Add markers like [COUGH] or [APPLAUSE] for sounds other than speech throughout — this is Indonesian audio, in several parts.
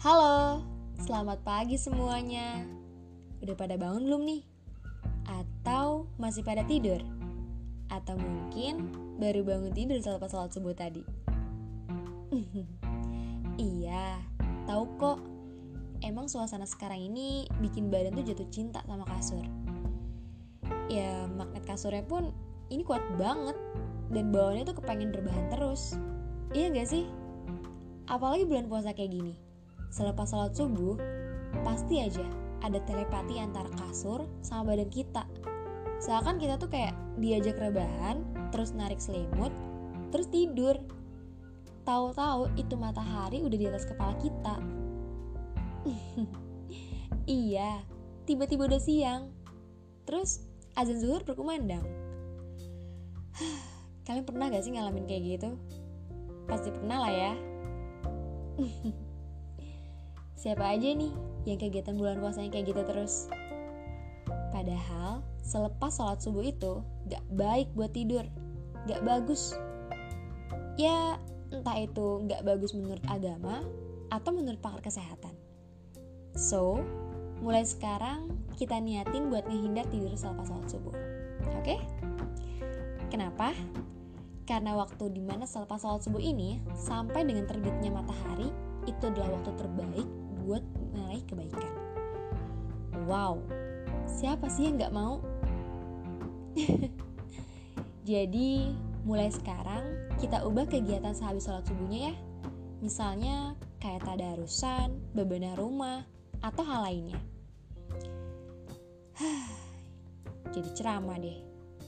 Halo, selamat pagi semuanya. Udah pada bangun belum nih? Atau masih pada tidur? Atau mungkin baru bangun tidur selepas sholat subuh tadi? [LAUGHS] iya, tahu kok. Emang suasana sekarang ini bikin badan tuh jatuh cinta sama kasur. Ya, magnet kasurnya pun ini kuat banget dan bawaannya tuh kepengen rebahan terus. Iya gak sih? Apalagi bulan puasa kayak gini. Selepas sholat subuh, pasti aja ada telepati antara kasur sama badan kita. Seakan kita tuh kayak diajak rebahan, terus narik selimut, terus tidur. Tahu-tahu itu matahari udah di atas kepala kita. [LAUGHS] iya, tiba-tiba udah siang. Terus azan zuhur berkumandang. [SIGHS] Kalian pernah gak sih ngalamin kayak gitu? Pasti pernah lah ya. [LAUGHS] Siapa aja nih yang kegiatan bulan puasanya kayak gitu terus? Padahal selepas sholat subuh itu gak baik buat tidur, gak bagus. Ya entah itu gak bagus menurut agama atau menurut pakar kesehatan. So, mulai sekarang kita niatin buat ngehindar tidur selepas sholat subuh. Oke? Okay? Kenapa? Karena waktu di mana selepas sholat subuh ini sampai dengan terbitnya matahari itu adalah waktu terbaik buat meraih kebaikan. Wow, siapa sih yang gak mau? [LAUGHS] Jadi, mulai sekarang kita ubah kegiatan sehabis sholat subuhnya ya. Misalnya kayak tadarusan, bebenah rumah, atau hal lainnya. [SIGHS] Jadi ceramah deh.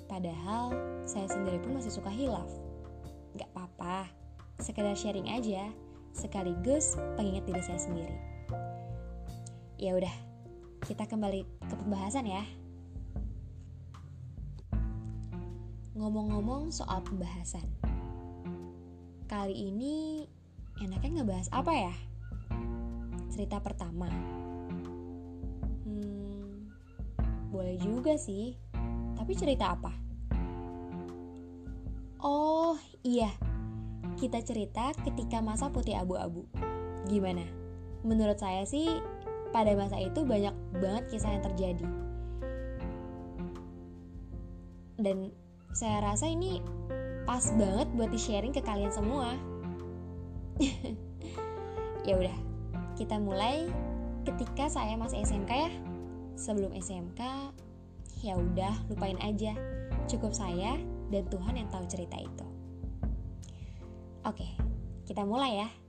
Padahal saya sendiri pun masih suka hilaf. Gak apa-apa, sekedar sharing aja, sekaligus pengingat diri saya sendiri. Ya udah, kita kembali ke pembahasan ya. Ngomong-ngomong soal pembahasan. Kali ini enaknya ngebahas apa ya? Cerita pertama. Hmm, boleh juga sih. Tapi cerita apa? Oh iya, kita cerita ketika masa putih abu-abu. Gimana? Menurut saya sih, pada masa itu banyak banget kisah yang terjadi. Dan saya rasa ini pas banget buat di-sharing ke kalian semua. [LAUGHS] ya udah, kita mulai ketika saya masih SMK ya. Sebelum SMK, ya udah lupain aja. Cukup saya dan Tuhan yang tahu cerita itu. Oke, kita mulai ya.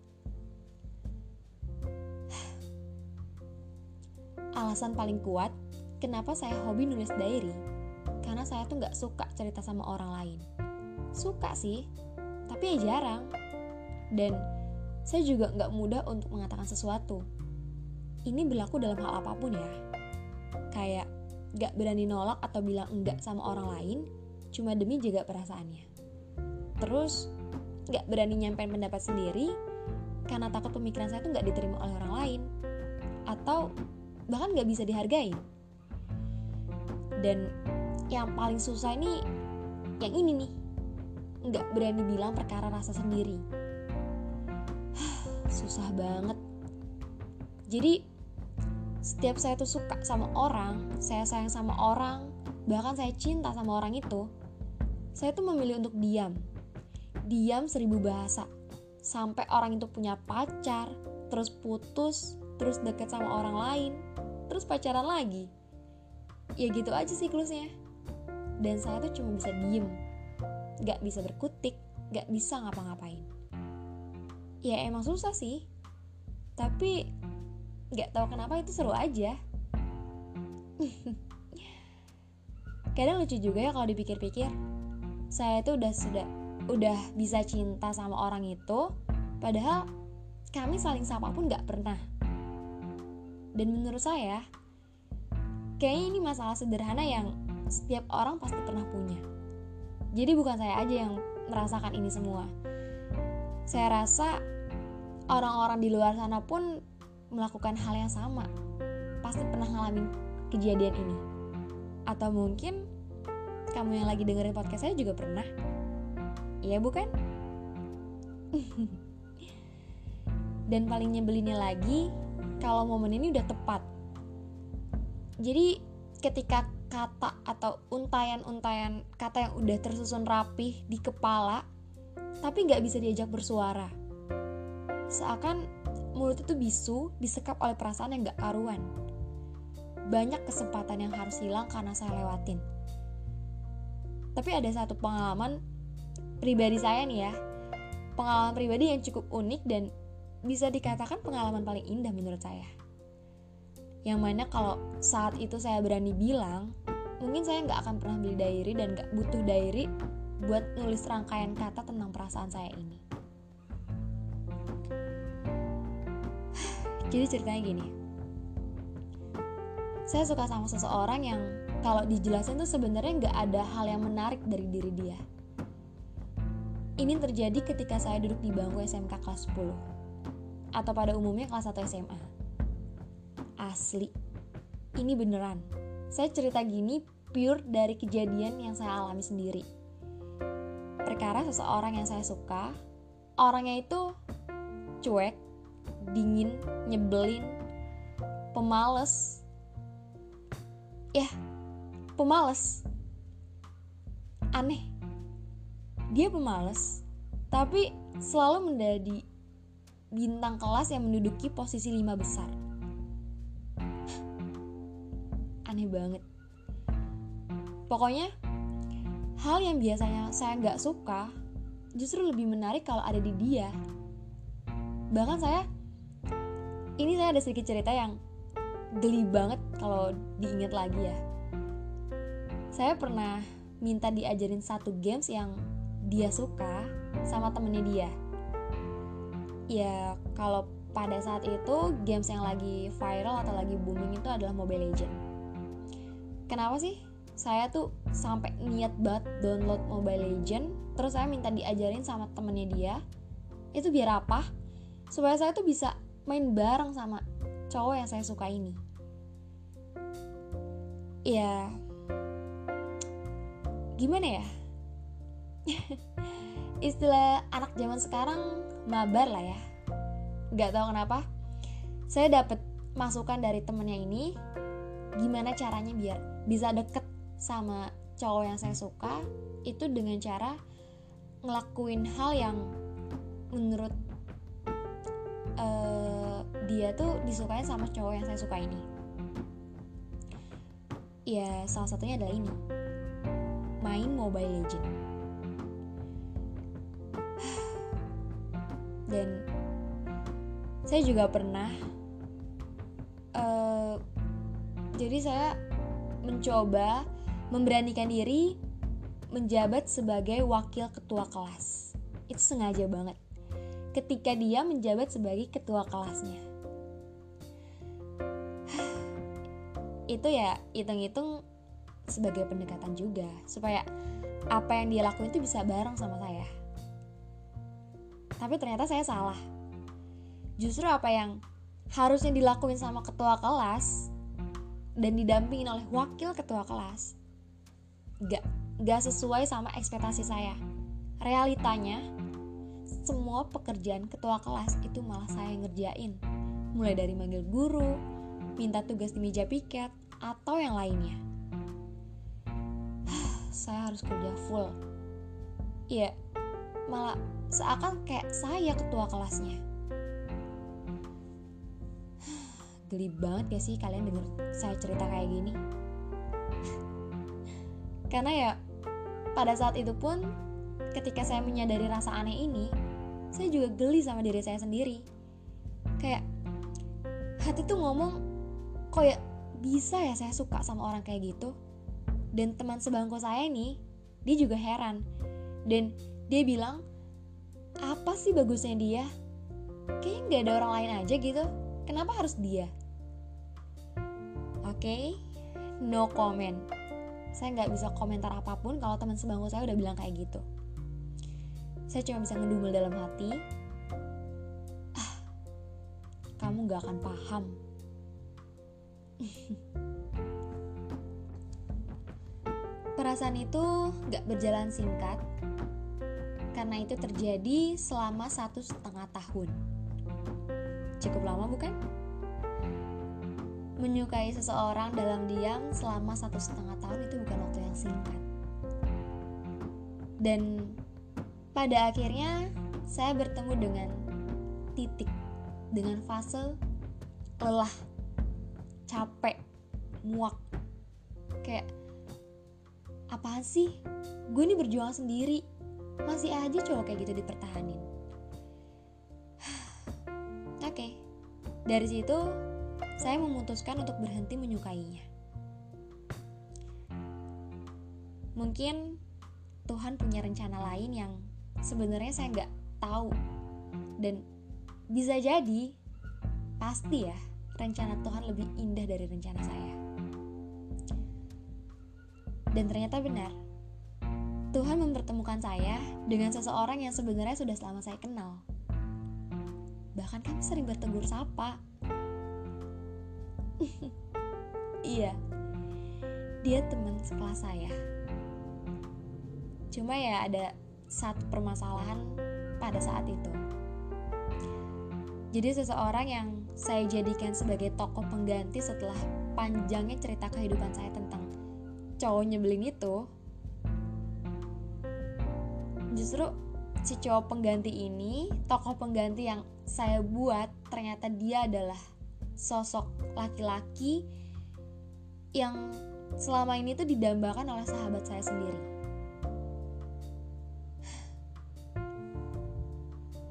Alasan paling kuat kenapa saya hobi nulis diary karena saya tuh nggak suka cerita sama orang lain. Suka sih, tapi ya jarang. Dan saya juga nggak mudah untuk mengatakan sesuatu. Ini berlaku dalam hal apa pun ya. Kayak nggak berani nolak atau bilang enggak sama orang lain cuma demi jaga perasaannya. Terus nggak berani nyampein pendapat sendiri karena takut pemikiran saya tuh nggak diterima oleh orang lain atau bahkan nggak bisa dihargai. Dan yang paling susah ini yang ini nih nggak berani bilang perkara rasa sendiri. [SIGHS] susah banget. Jadi setiap saya tuh suka sama orang, saya sayang sama orang, bahkan saya cinta sama orang itu, saya tuh memilih untuk diam. Diam seribu bahasa. Sampai orang itu punya pacar, terus putus, terus deket sama orang lain, terus pacaran lagi. Ya gitu aja siklusnya. Dan saya tuh cuma bisa diem. Gak bisa berkutik, gak bisa ngapa-ngapain. Ya emang susah sih. Tapi gak tahu kenapa itu seru aja. [LAUGHS] Kadang lucu juga ya kalau dipikir-pikir saya itu udah sudah udah bisa cinta sama orang itu padahal kami saling sapa pun nggak pernah dan menurut saya kayaknya ini masalah sederhana yang setiap orang pasti pernah punya jadi bukan saya aja yang merasakan ini semua saya rasa orang-orang di luar sana pun melakukan hal yang sama pasti pernah ngalamin kejadian ini atau mungkin kamu yang lagi dengerin podcast saya juga pernah. Iya bukan? [LAUGHS] Dan paling nyebelinnya lagi, kalau momen ini udah tepat. Jadi ketika kata atau untayan-untayan kata yang udah tersusun rapih di kepala, tapi nggak bisa diajak bersuara. Seakan mulut itu bisu, disekap oleh perasaan yang gak karuan. Banyak kesempatan yang harus hilang karena saya lewatin. Tapi ada satu pengalaman pribadi saya nih ya, pengalaman pribadi yang cukup unik dan bisa dikatakan pengalaman paling indah menurut saya. Yang mana kalau saat itu saya berani bilang, mungkin saya nggak akan pernah beli diary dan nggak butuh diary buat nulis rangkaian kata tentang perasaan saya ini. [SIGHS] Jadi ceritanya gini. Saya suka sama seseorang yang kalau dijelasin tuh sebenarnya nggak ada hal yang menarik dari diri dia. Ini terjadi ketika saya duduk di bangku SMK kelas 10 atau pada umumnya kelas 1 SMA. Asli. Ini beneran. Saya cerita gini pure dari kejadian yang saya alami sendiri. Perkara seseorang yang saya suka, orangnya itu cuek, dingin, nyebelin, pemales. Ya, pemales. Aneh. Dia pemales, tapi selalu menjadi bintang kelas yang menduduki posisi lima besar. Aneh banget. Pokoknya, hal yang biasanya saya nggak suka justru lebih menarik kalau ada di dia bahkan saya ini saya ada sedikit cerita yang geli banget kalau diingat lagi ya saya pernah minta diajarin satu games yang dia suka sama temennya dia ya kalau pada saat itu games yang lagi viral atau lagi booming itu adalah Mobile Legend kenapa sih? Saya tuh sampai niat banget download Mobile Legend terus saya minta diajarin sama temennya dia. Itu biar apa? Supaya saya tuh bisa main bareng sama cowok yang saya suka ini. Ya gimana ya [LAUGHS] istilah anak zaman sekarang mabar lah ya. Nggak tahu kenapa. Saya dapat masukan dari temennya ini gimana caranya biar bisa deket sama cowok yang saya suka itu dengan cara ngelakuin hal yang menurut uh, dia tuh disukai sama cowok yang saya suka ini. Ya salah satunya adalah ini. Main Mobile Legend dan saya juga pernah uh, jadi saya mencoba memberanikan diri menjabat sebagai wakil ketua kelas itu sengaja banget ketika dia menjabat sebagai ketua kelasnya. Itu ya hitung-hitung sebagai pendekatan juga supaya apa yang dia lakuin itu bisa bareng sama saya. Tapi ternyata saya salah. Justru apa yang harusnya dilakuin sama ketua kelas dan didampingin oleh wakil ketua kelas gak, gak sesuai sama ekspektasi saya. Realitanya, semua pekerjaan ketua kelas itu malah saya ngerjain. Mulai dari manggil guru, minta tugas di meja piket, atau yang lainnya. [SIGHS] saya harus kerja full. Iya, malah seakan kayak saya ketua kelasnya. [SIGHS] Geli banget gak sih kalian denger saya cerita kayak gini? [LAUGHS] Karena ya pada saat itu pun ketika saya menyadari rasa aneh ini, saya juga geli sama diri saya sendiri kayak hati tuh ngomong kok ya bisa ya saya suka sama orang kayak gitu dan teman sebangku saya ini dia juga heran dan dia bilang apa sih bagusnya dia? Kayaknya nggak ada orang lain aja gitu. Kenapa harus dia? Oke okay, no comment. Saya nggak bisa komentar apa pun kalau teman sebangku saya udah bilang kayak gitu. Saya cuma bisa ngedumel dalam hati. Ah kamu gak akan paham. [LAUGHS] Perasaan itu gak berjalan singkat karena itu terjadi selama satu setengah tahun cukup lama bukan? Menyukai seseorang dalam diam selama satu setengah tahun itu bukan waktu yang singkat. Dan pada akhirnya saya bertemu dengan titik, dengan fase lelah, capek, muak. Kayak, apaan sih? Gue ini berjuang sendiri, masih aja cowok kayak gitu dipertahanin. [SIGHS] Oke, okay. dari situ saya memutuskan untuk berhenti menyukainya. Mungkin Tuhan punya rencana lain yang sebenarnya saya nggak tahu dan bisa jadi pasti ya rencana Tuhan lebih indah dari rencana saya. Dan ternyata benar, Tuhan mempertemukan saya dengan seseorang yang sebenarnya sudah selama saya kenal. Bahkan kami sering bertegur sapa. [LAUGHS] iya, dia teman sekelas saya. Cuma ya ada satu permasalahan pada saat itu. Jadi seseorang yang saya jadikan sebagai tokoh pengganti setelah panjangnya cerita kehidupan saya tentang cowok nyebelin itu justru si cowok pengganti ini tokoh pengganti yang saya buat ternyata dia adalah sosok laki-laki yang selama ini tuh didambakan oleh sahabat saya sendiri.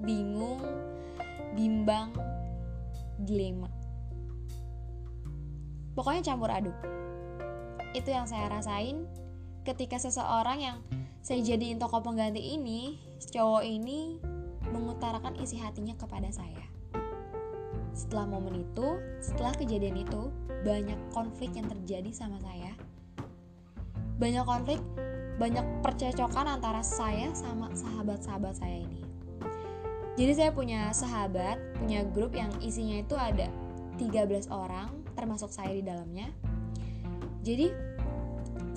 Bingung bimbang dilema. Pokoknya campur aduk. Itu yang saya rasain ketika seseorang yang saya jadiin tokoh pengganti ini, cowok ini mengutarakan isi hatinya kepada saya. Setelah momen itu, setelah kejadian itu, banyak konflik yang terjadi sama saya. Banyak konflik, banyak percecokan antara saya sama sahabat-sahabat saya ini. Jadi saya punya sahabat, punya grup yang isinya itu ada 13 orang, termasuk saya di dalamnya. Jadi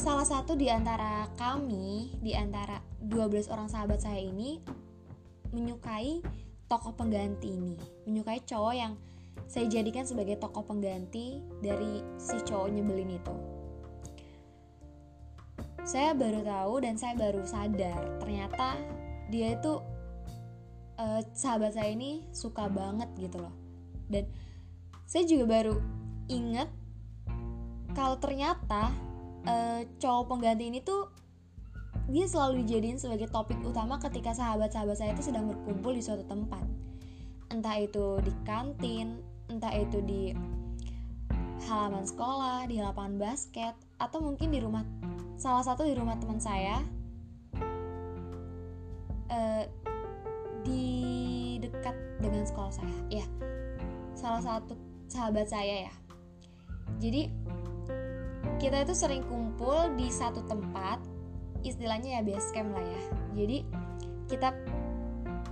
salah satu di antara kami, di antara 12 orang sahabat saya ini menyukai tokoh pengganti ini, menyukai cowok yang saya jadikan sebagai tokoh pengganti dari si cowok nyebelin itu. Saya baru tahu dan saya baru sadar ternyata dia itu uh, sahabat saya ini suka banget gitu loh. Dan saya juga baru inget kalau ternyata uh, cowok pengganti ini tuh dia selalu dijadiin sebagai topik utama ketika sahabat-sahabat saya itu sedang berkumpul di suatu tempat. Entah itu di kantin entah itu di halaman sekolah di lapangan basket atau mungkin di rumah salah satu di rumah teman saya. Uh, di dekat dengan sekolah saya ya. Salah satu sahabat saya ya. Jadi kita itu sering kumpul di satu tempat istilahnya ya base camp lah ya. Jadi kita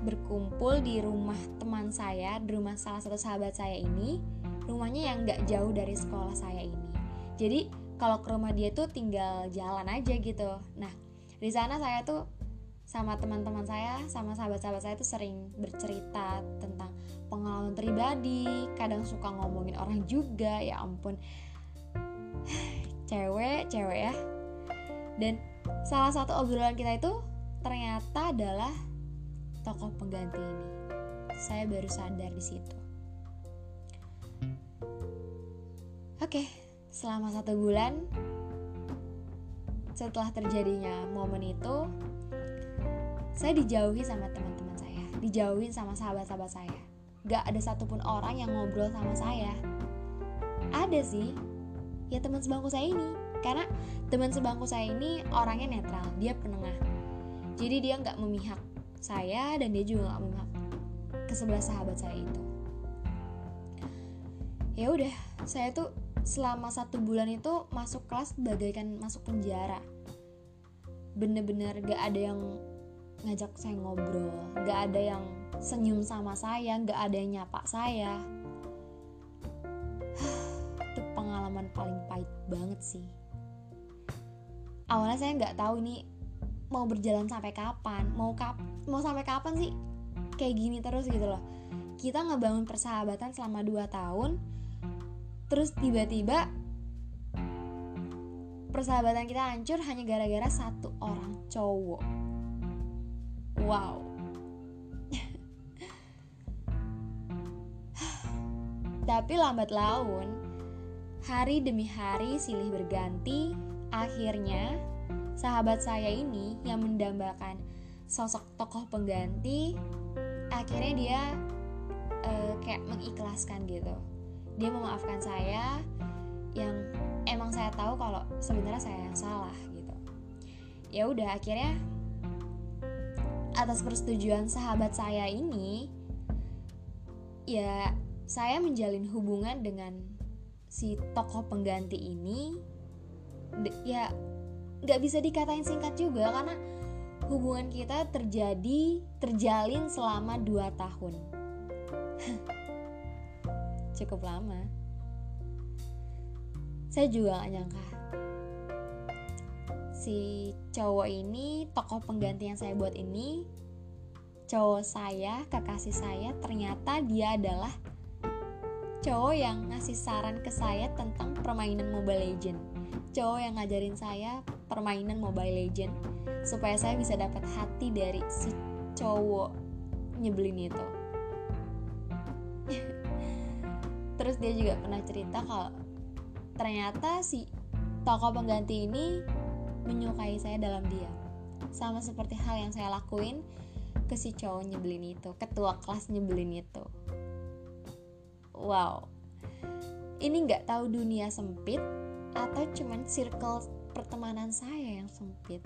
berkumpul di rumah teman saya di rumah salah satu sahabat saya ini. Rumahnya yang nggak jauh dari sekolah saya ini. Jadi kalau ke rumah dia tuh tinggal jalan aja gitu. Nah di sana saya tuh sama teman-teman saya sama sahabat-sahabat saya tuh sering bercerita tentang pengalaman pribadi kadang suka ngomongin orang juga ya ampun cewek cewek ya. Dan salah satu obrolan kita itu ternyata adalah tokoh pengganti ini. Saya baru sadar di situ. Oke selama satu bulan setelah terjadinya momen itu saya dijauhi sama teman-teman saya dijauhin sama sahabat-sahabat saya. Gak ada satupun orang yang ngobrol sama saya. Ada sih ya teman sebangku saya ini. Karena teman sebangku saya ini orangnya netral dia penengah. Jadi dia nggak memihak saya dan dia juga nggak memihak ke sebelah sahabat saya itu. Ya udah saya tuh selama satu bulan itu masuk kelas bagaikan masuk penjara. Bener-bener gak ada yang ngajak saya ngobrol gak ada yang senyum sama saya gak ada yang nyapa saya banget sih. Awalnya saya nggak tahu ini mau berjalan sampai kapan mau kap mau sampai kapan sih kayak gini terus gitu loh. Kita ngebangun persahabatan selama 2 tahun terus tiba-tiba persahabatan kita hancur hanya gara-gara satu orang cowok. Wow. [LAUGHS] Tapi lambat laun hari demi hari silih berganti akhirnya sahabat saya ini yang mendambakan sosok tokoh pengganti akhirnya dia uh, kayak mengikhlaskan gitu. Dia memaafkan saya yang emang saya tahu kalau sebenarnya saya yang salah gitu. Ya udah akhirnya atas persetujuan sahabat saya ini ya saya menjalin hubungan dengan si tokoh pengganti ini ya nggak bisa dikatain singkat juga karena hubungan kita terjadi terjalin selama 2 tahun. [LAUGHS] Cukup lama. Saya juga gak nyangka. Si cowok ini tokoh pengganti yang saya buat ini cowok saya kekasih saya ternyata dia adalah cowok yang ngasih saran ke saya tentang permainan Mobile Legend. Cowok yang ngajarin saya permainan Mobile Legend supaya saya bisa dapat hati dari si cowok nyebelin itu. [LAUGHS] Terus dia juga pernah cerita kalau ternyata si tokoh pengganti ini menyukai saya dalam diam sama seperti hal yang saya lakuin ke si cowok nyebelin itu ketua kelas nyebelin itu wow. Ini nggak tahu dunia sempit atau cuman circle pertemanan saya yang sempit